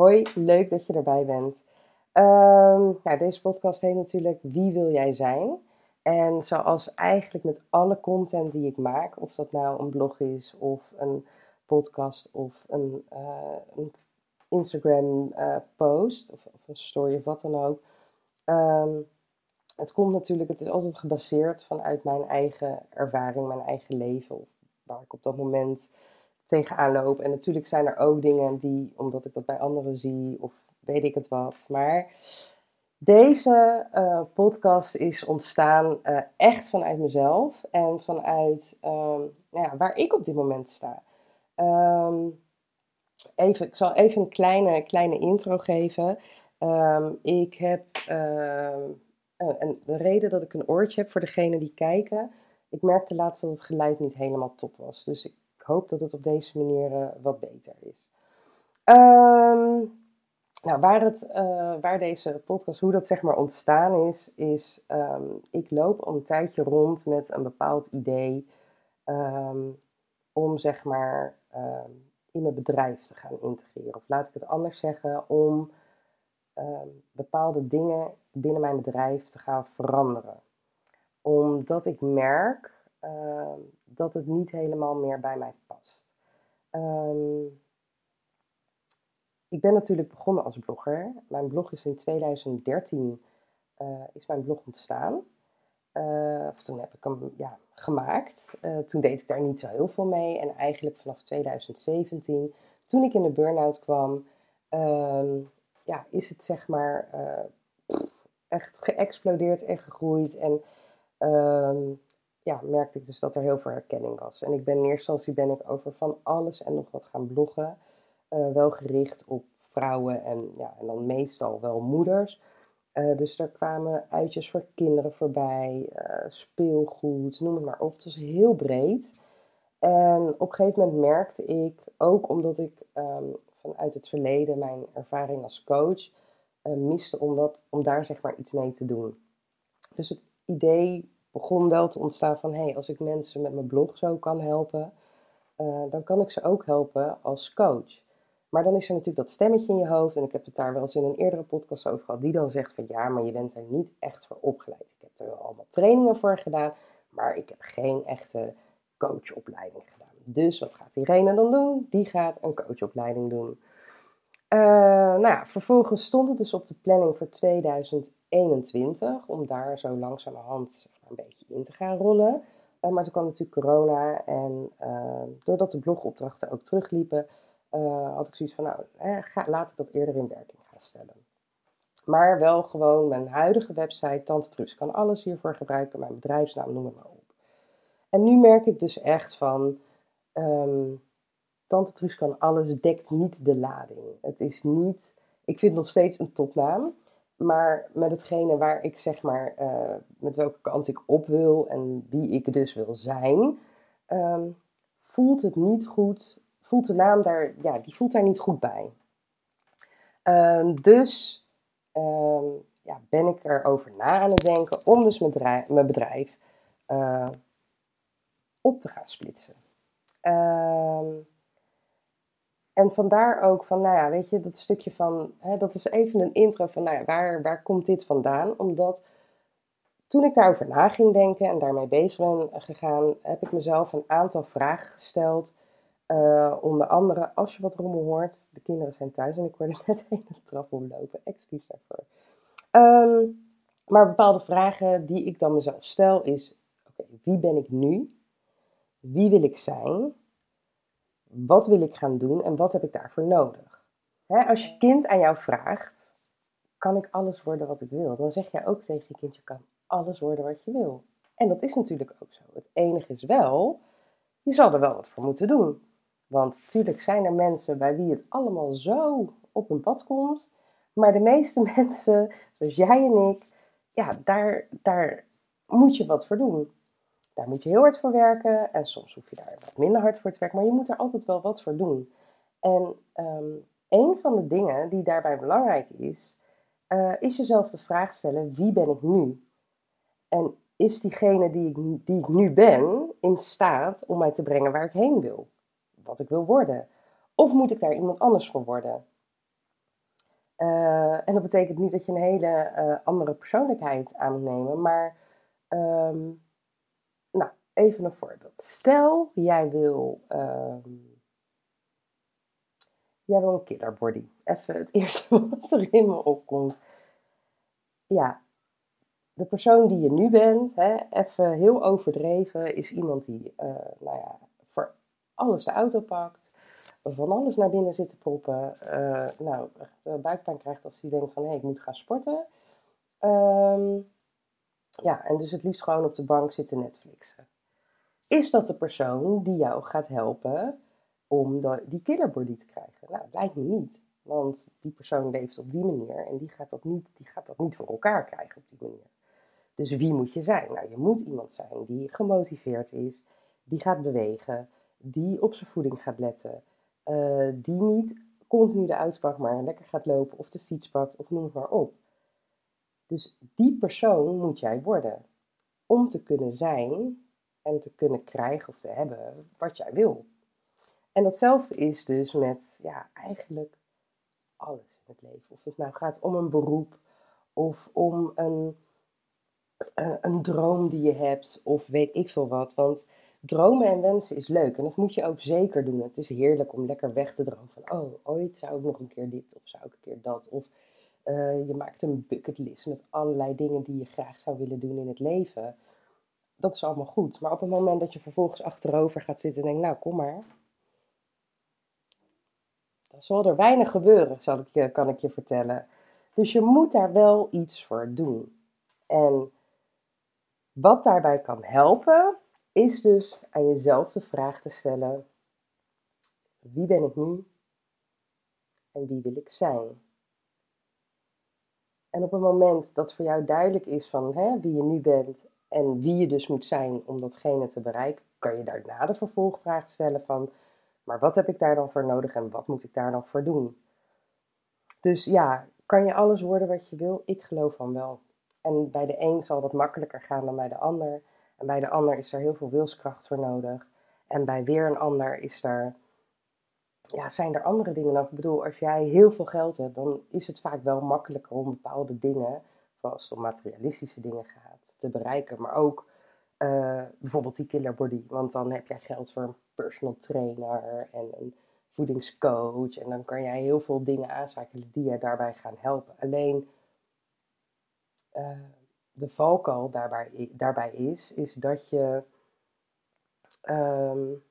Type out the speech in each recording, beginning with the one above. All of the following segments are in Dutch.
hoi, leuk dat je erbij bent. Ehm, nou, deze podcast heet natuurlijk Wie wil jij zijn? En zoals eigenlijk met alle content die ik maak, of dat nou een blog is of een podcast of een, uh, een Instagram uh, post of, of, een story of wat dan ook. Ehm, het komt natuurlijk, het is altijd gebaseerd vanuit mijn eigen ervaring, mijn eigen leven, waar ik op dat moment tegenaan loop. En natuurlijk zijn er ook dingen die, omdat ik dat bij anderen zie, of weet ik het wat. Maar deze uh, podcast is ontstaan uh, echt vanuit mezelf en vanuit um, nou ja, waar ik op dit moment sta. Um, even, ik zal even een kleine, kleine intro geven. Um, ik heb en de reden dat ik een oortje heb voor degenen die kijken. Ik merkte laatst dat het geluid niet helemaal top was. Dus ik hoop dat het op deze manier uh, wat beter is. Um, nou, waar, het, uh, waar deze podcast, hoe dat zeg maar ontstaan is, is um, ik loop al een tijdje rond met een bepaald idee um, om zeg maar in mijn bedrijf te gaan integreren. Of laat ik het anders zeggen, om bepaalde dingen binnen mijn bedrijf te gaan veranderen. Omdat ik merk uh, dat het niet helemaal meer bij mij past. Um, ik ben natuurlijk begonnen als blogger. Mijn blog is in 2013 uh, eh, is mijn blog ontstaan. Uh, of toen heb ik hem ja, gemaakt. Uh, toen deed ik daar niet zo heel veel mee. En eigenlijk vanaf 2017, toen ik in de burn-out kwam, um, ja, is het zeg maar echt geëxplodeerd en gegroeid. En um, ja, merkte ik dus dat er heel veel herkenning was. En ik ben in eerste instantie ben ik over van alles en nog wat gaan bloggen. Uh, wel gericht op vrouwen en, ja, en dan meestal wel moeders. Uh, dus daar kwamen uitjes voor kinderen voorbij, uh, speelgoed, noem het maar op. Het was heel breed. En op een gegeven moment merkte ik, ook omdat ik um, vanuit het verleden mijn ervaring als coach miste, om, dat, om daar zeg maar iets mee te doen. Dus het idee begon wel te ontstaan van hé, hey, als ik mensen met mijn blog zo kan helpen, uh, dan kan ik ze ook helpen als coach. Maar dan is er natuurlijk dat stemmetje in je hoofd, en ik heb het daar wel eens in een eerdere podcast over gehad, die dan zegt van ja, maar je bent er niet echt voor opgeleid. Ik heb er wel allemaal trainingen voor gedaan, maar ik heb geen echte coachopleiding gedaan. Dus wat gaat Irene dan doen? Die gaat een coachopleiding doen. Uh, nou ja, vervolgens stond het dus op de planning voor 2021 om daar zo langzamerhand een beetje in te gaan rollen. Uh, maar toen kwam natuurlijk corona en uh, doordat de blogopdrachten ook terugliepen, uh, had ik zoiets van, nou, ga, laat ik dat eerder in werking gaan stellen. Maar wel gewoon mijn huidige website, Tante Truus kan alles hiervoor gebruiken, mijn bedrijfsnaam, noem het maar op. En nu merk ik dus echt van, um, Tante Truus kan alles dekt niet de lading. Het is niet, ik vind nog steeds een topnaam. Maar met hetgene waar ik zeg maar, uh, met welke kant ik op wil en wie ik dus wil zijn, um, voelt het niet goed, voelt de naam daar, ja, die voelt daar niet goed bij. Um, dus um, ja, ben ik erover na aan het denken om dus mijn, bedrijf, mijn bedrijf uh, op te gaan splitsen. Um, en vandaar ook van, nou ja, weet je, dat stukje van, hè, dat is even een intro van, nou ja, waar, waar komt dit vandaan? Omdat toen ik daarover na ging denken en daarmee bezig ben gegaan, heb ik mezelf een aantal vragen gesteld. Uh, onder andere, als je wat rommel hoort, de kinderen zijn thuis en ik hoorde net een trap omlopen, excuus daarvoor. Um, maar bepaalde vragen die ik dan mezelf stel is, oké, wie ben ik nu? Wie wil ik zijn? Wat wil ik gaan doen en wat heb ik daarvoor nodig? als je kind aan jou vraagt, kan ik alles worden wat ik wil? Dan zeg jij ook tegen je kind, je kan alles worden wat je wil. En dat is natuurlijk ook zo. Het enige is wel, je zal er wel wat voor moeten doen. Want natuurlijk zijn er mensen bij wie het allemaal zo op een pad komt, Maar de meeste mensen, zoals jij en ik, ja, daar, daar moet je wat voor doen. Daar moet je heel hard voor werken en soms hoef je daar wat minder hard voor te werken, maar je moet er altijd wel wat voor doen. En um, een van de dingen die daarbij belangrijk is, uh, is jezelf de vraag stellen: wie ben ik nu? En is diegene die ik, die ik nu ben in staat om mij te brengen waar ik heen wil? Wat ik wil worden? Of moet ik daar iemand anders voor worden? Uh, en dat betekent niet dat je een hele uh, andere persoonlijkheid aan moet nemen, maar um, nou, even een voorbeeld. Stel, jij wil, um, jij wil een killer body. Even het eerste wat er in me opkomt. Ja, de persoon die je nu bent, hè, even heel overdreven, is iemand die, uh, nou ja, voor alles de auto pakt van alles naar binnen zit te proppen. Uh, nou, uh, buikpijn krijgt als hij denkt van hé, hey, ik moet gaan sporten. Um, ja, en dus het liefst gewoon op de bank zitten Netflixen. Is dat de persoon die jou gaat helpen om die killerbody te krijgen? Nou, lijkt me niet. Want die persoon leeft op die manier en die gaat, dat niet, die gaat dat niet voor elkaar krijgen op die manier. Dus wie moet je zijn? Nou, je moet iemand zijn die gemotiveerd is, die gaat bewegen, die op zijn voeding gaat letten, uh, die niet continu de auto maar lekker gaat lopen of de fiets pakt of noem het maar op. Dus die persoon moet jij worden om te kunnen zijn en te kunnen krijgen of te hebben wat jij wil. En datzelfde is dus met ja, eigenlijk alles in het leven. Of het nou gaat om een beroep of om een, een, een droom die je hebt of weet ik veel wat. Want dromen en wensen is leuk en dat moet je ook zeker doen. Het is heerlijk om lekker weg te dromen van, oh, ooit zou ik nog een keer dit of zou ik een keer dat. Of uh, je maakt een bucketlist met allerlei dingen die je graag zou willen doen in het leven. Dat is allemaal goed. Maar op het moment dat je vervolgens achterover gaat zitten en denkt, nou kom maar. Dan zal er weinig gebeuren, zal ik je, kan ik je vertellen. Dus je moet daar wel iets voor doen. En wat daarbij kan helpen, is dus aan jezelf de vraag te stellen: wie ben ik nu en wie wil ik zijn? En op het moment dat voor jou duidelijk is van hè, wie je nu bent en wie je dus moet zijn om datgene te bereiken, kan je daarna de vervolgvraag stellen van, maar wat heb ik daar dan voor nodig en wat moet ik daar dan voor doen? Dus ja, kan je alles worden wat je wil? Ik geloof van wel. En bij de een zal dat makkelijker gaan dan bij de ander. En bij de ander is er heel veel wilskracht voor nodig. En bij weer een ander is er, ja, zijn er andere dingen nodig. Ik bedoel, als jij heel veel geld hebt, dan is het vaak wel makkelijker om bepaalde dingen, vooral het om materialistische dingen gaat, te bereiken. Maar ook uh, bijvoorbeeld die killer body. Want dan heb jij geld voor een personal trainer en een voedingscoach. En dan kan jij heel veel dingen aanzakelen die je daarbij gaan helpen. Alleen. Uh, de valkuil daarbij, daarbij is, is dat je, um,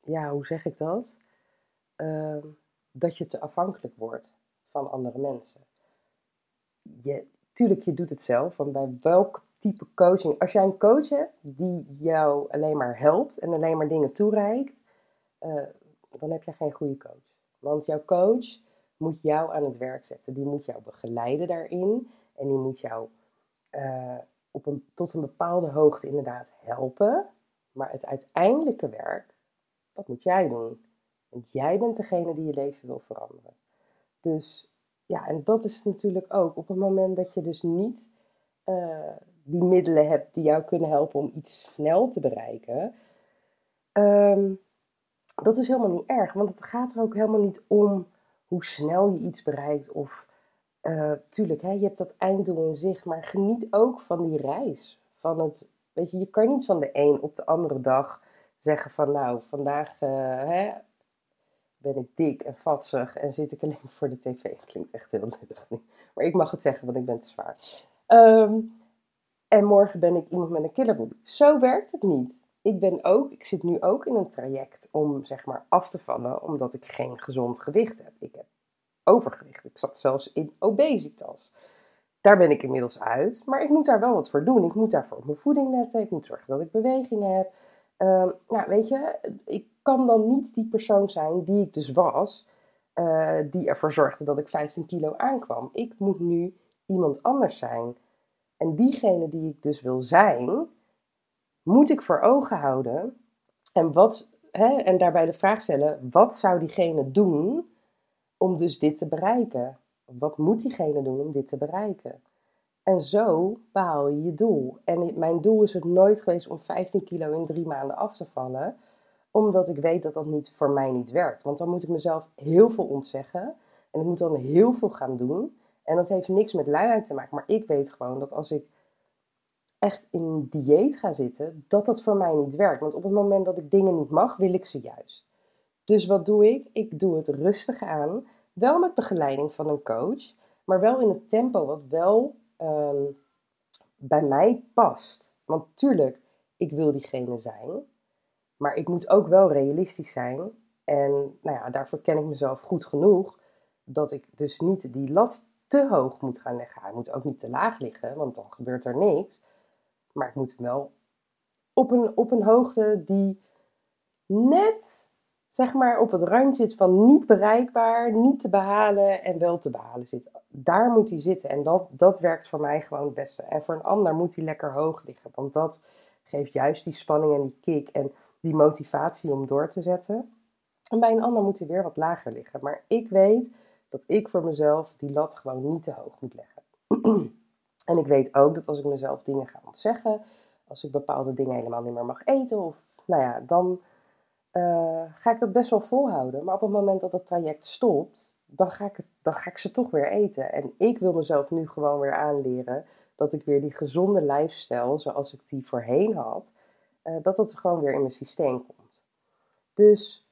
ja, hoe zeg ik dat? Um, dat je te afhankelijk wordt van andere mensen. Je, tuurlijk, je doet het zelf, want bij welk type coaching, als jij een coach hebt die jou alleen maar helpt en alleen maar dingen toereikt, uh, dan heb je geen goede coach. Want jouw coach moet jou aan het werk zetten. Die moet jou begeleiden daarin en die moet jou uh, op een, tot een bepaalde hoogte inderdaad helpen. Maar het uiteindelijke werk, dat moet jij doen. Want jij bent degene die je leven wil veranderen. Dus ja, en dat is natuurlijk ook op het moment dat je dus niet uh, die middelen hebt die jou kunnen helpen om iets snel te bereiken. Um, dat is helemaal niet erg, want het gaat er ook helemaal niet om hoe snel je iets bereikt of uh, tuurlijk, hè, je hebt dat einddoel in zich, maar geniet ook van die reis. Van het, weet je, je kan niet van de een op de andere dag zeggen van nou, vandaag uh, hè, ben ik dik en vatsig en zit ik alleen voor de tv. Klinkt echt heel lullig. Maar ik mag het zeggen, want ik ben te zwaar. Um, en morgen ben ik iemand met een killerbody. Zo werkt het niet. Ik ben ook, ik zit nu ook in een traject om zeg maar af te vallen, omdat ik geen gezond gewicht heb. Ik heb overgewicht. Ik zat zelfs in obesitas. Daar ben ik inmiddels uit, maar ik moet daar wel wat voor doen. Ik moet daarvoor op mijn voeding letten. Ik moet zorgen dat ik beweging heb. Uh, nou, weet je, ik kan dan niet die persoon zijn die ik dus was uh, die ervoor zorgde dat ik 15 kilo aankwam. Ik moet nu iemand anders zijn. En diegene die ik dus wil zijn, moet ik voor ogen houden. En, wat, hè, en daarbij de vraag stellen: wat zou diegene doen om dus dit te bereiken? Wat moet diegene doen om dit te bereiken? En zo behaal je je doel. En mijn doel is het nooit geweest om 15 kilo in drie maanden af te vallen, omdat ik weet dat dat niet voor mij niet werkt. Want dan moet ik mezelf heel veel ontzeggen en ik moet dan heel veel gaan doen. En dat heeft niks met luiheid te maken, maar ik weet gewoon dat als ik echt in dieet ga zitten, dat dat voor mij niet werkt. Want op het moment dat ik dingen niet mag, wil ik ze juist. Dus wat doe ik? Ik doe het rustig aan, wel met begeleiding van een coach, maar wel in het tempo wat wel Ehm, bij mij past. Want tuurlijk, ik wil diegene zijn, maar ik moet ook wel realistisch zijn. En nou ja, daarvoor ken ik mezelf goed genoeg dat ik dus niet die lat te hoog moet gaan leggen. Hij moet ook niet te laag liggen, want dan gebeurt er niks. Maar ik moet hem wel op een, op een hoogte die net zeg maar op het randje zit van niet bereikbaar, niet te behalen en wel te behalen zit. Daar moet hij zitten en dat, dat werkt voor mij gewoon het beste. En voor een ander moet hij lekker hoog liggen, want dat geeft juist die spanning en die kick en die motivatie om door te zetten. En bij een ander moet hij weer wat lager liggen. Maar ik weet dat ik voor mezelf die lat gewoon niet te hoog moet leggen. en ik weet ook dat als ik mezelf dingen ga ontzeggen, als ik bepaalde dingen helemaal niet meer mag eten, of nou ja, dan uh, ga ik dat best wel volhouden. Maar op het moment dat het traject stopt, dan ga, ik dan ga ik ze toch weer eten. En ik wil mezelf nu gewoon weer aanleren dat ik weer die gezonde lifestyle, zoals ik die voorheen had, uh, dat dat gewoon weer in mijn systeem komt. Dus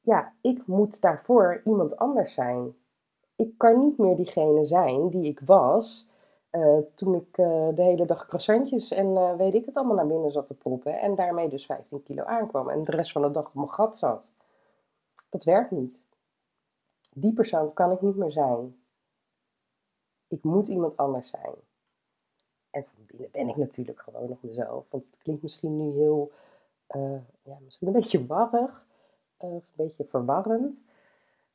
ja, ik moet daarvoor iemand anders zijn. Ik kan niet meer diegene zijn die ik was uh, toen ik uh, de hele dag croissantjes en weet ik het allemaal naar binnen zat te proppen. En daarmee dus 15 kilo aankwam. En de rest van de dag op mijn gat zat. Dat werkt niet. Die persoon kan ik niet meer zijn. Ik moet iemand anders zijn. En van binnen ben ik natuurlijk gewoon nog mezelf. Want het klinkt misschien nu heel, ja, misschien een beetje warrig. of een beetje verwarrend.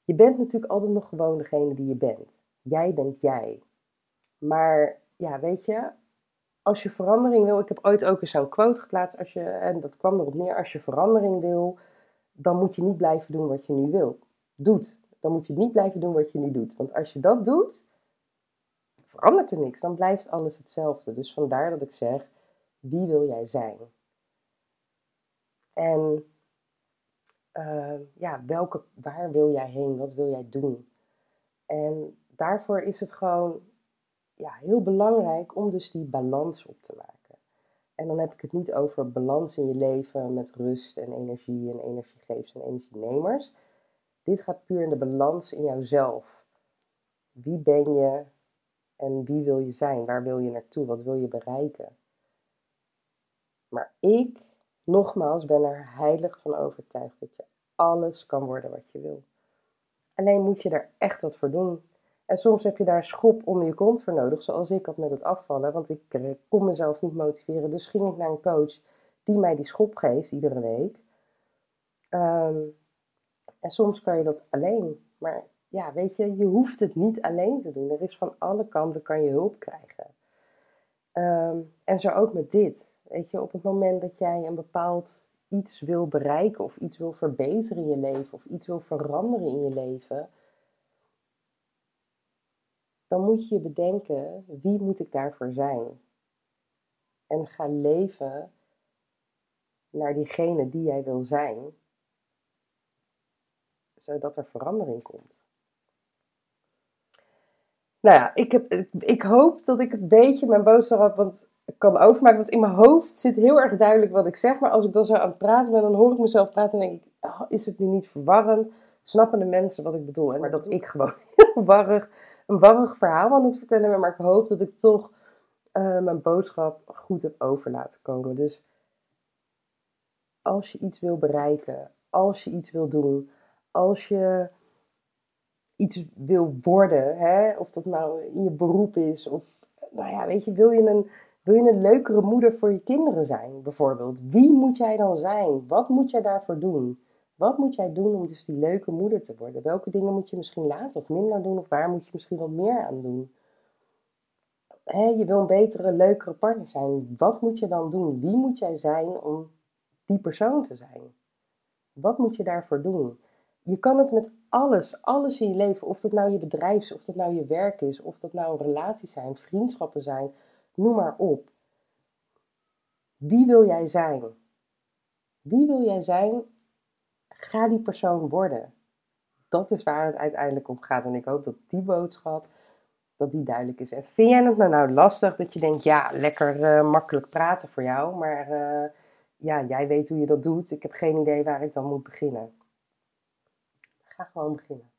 Je bent natuurlijk altijd nog gewoon degene die je bent. Jij bent jij. Maar ja, weet je, als je verandering wil, ik heb ooit ook eens zo'n quote geplaatst, als je, en dat kwam erop neer, als je verandering wil, dan moet je niet blijven doen wat je nu wil. Doet. Dan moet je niet blijven doen wat je nu doet. Want als je dat doet, verandert er niks. Dan blijft alles hetzelfde. Dus vandaar dat ik zeg, wie wil jij zijn? En uh, ja, welke, waar wil jij heen? Wat wil jij doen? En daarvoor is het gewoon ja, heel belangrijk om dus die balans op te maken. En dan heb ik het niet over balans in je leven met rust en energie en energiegevers en energienemers. Dit gaat puur in de balans in jouzelf. Wie ben je en wie wil je zijn? Waar wil je naartoe? Wat wil je bereiken? Maar ik, nogmaals, ben er heilig van overtuigd dat je alles kan worden wat je wil. Alleen moet je er echt wat voor doen. En soms heb je daar schop onder je kont voor nodig, zoals ik had met het afvallen. Want ik eh, kon mezelf niet motiveren. Dus ging ik naar een coach die mij die schop geeft iedere week. Ehm, en soms kan je dat alleen. Maar ja, weet je, je hoeft het niet alleen te doen. Er is van alle kanten kan je hulp krijgen. Ehm, en zo ook met dit. Weet je, op het moment dat jij een bepaald iets wil bereiken of iets wil verbeteren in je leven of iets wil veranderen in je leven, dan moet je bedenken, wie moet ik daarvoor zijn? En ga leven naar diegene die jij wil zijn, zodat er verandering komt. Nou ja, ik, heb, ik hoop dat ik een beetje mijn boodschap want, kan overmaken. Want in mijn hoofd zit heel erg duidelijk wat ik zeg. Maar als ik dan zo aan het praten ben, dan hoor ik mezelf praten en denk ik, oh, is het nu niet verwarrend? Snappen de mensen wat ik bedoel? En maar dat ik gewoon heel warrig een warrig verhaal aan het vertellen ben, maar ik hoop dat ik toch uh, mijn boodschap goed heb over laten komen. Dus als je iets wil bereiken, als je iets wil doen, als je iets wil worden, hè, of dat nou in je beroep is, of nou ja, weet je, wil je een, wil je een leukere moeder voor je kinderen zijn, bijvoorbeeld? Wie moet jij dan zijn? Wat moet jij daarvoor doen? Wat moet jij doen om dus die leuke moeder te worden? Welke dingen moet je misschien later of minder doen? Of waar moet je misschien wat meer aan doen? je wil een betere, leukere partner zijn. Wat moet je dan doen? Wie moet jij zijn om die persoon te zijn? Wat moet je daarvoor doen? Je kan het met alles, alles in je leven, of dat nou je bedrijf is, of dat nou je werk is, of dat nou relaties zijn, vriendschappen zijn, noem maar op. Wie wil jij zijn? Wie wil jij zijn? Ga die persoon worden. Dat is waar het uiteindelijk om gaat. En ik hoop dat die boodschap, dat die duidelijk is. En vind jij het nou, nou lastig dat je denkt, ja, lekker uh, makkelijk praten voor jou, maar uh, ja, jij weet hoe je dat doet. Ik heb geen idee waar ik dan moet beginnen. Ga gewoon beginnen.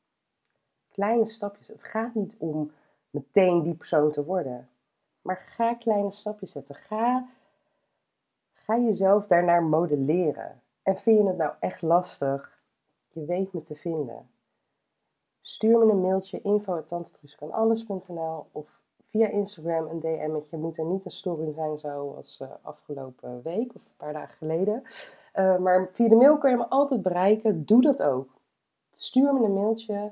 Kleine stapjes. Het gaat niet om meteen die persoon te worden. Maar ga kleine stapjes zetten. Ga, ga jezelf daarnaar modelleren. En vind je het nou echt lastig? Je weet me te vinden. Stuur me een mailtje info.tantetruuskanalles.nl of via Instagram een DM'tje. Moet er niet een story zijn zoals uh, afgelopen week of een paar dagen geleden. Uh, maar via de mail kan je me altijd bereiken. Doe dat ook. Stuur me een mailtje.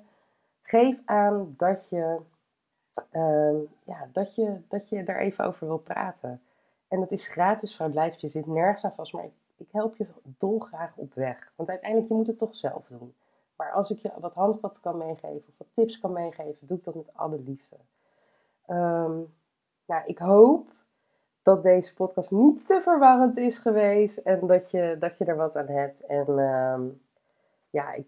Geef aan dat je, uh, ja, dat je, dat je daar even over wil praten. En het is gratis vrijblijvend. Je zit nergens aan vast. Maar ik, ik help je dolgraag op weg. Want uiteindelijk, je moet het toch zelf doen. Maar als ik je wat handvat kan meegeven of wat tips kan meegeven, doe ik dat met alle liefde. Um, nou, ik hoop dat deze podcast niet te verwarrend is geweest en dat je, dat je er wat aan hebt. En um, ja, ik,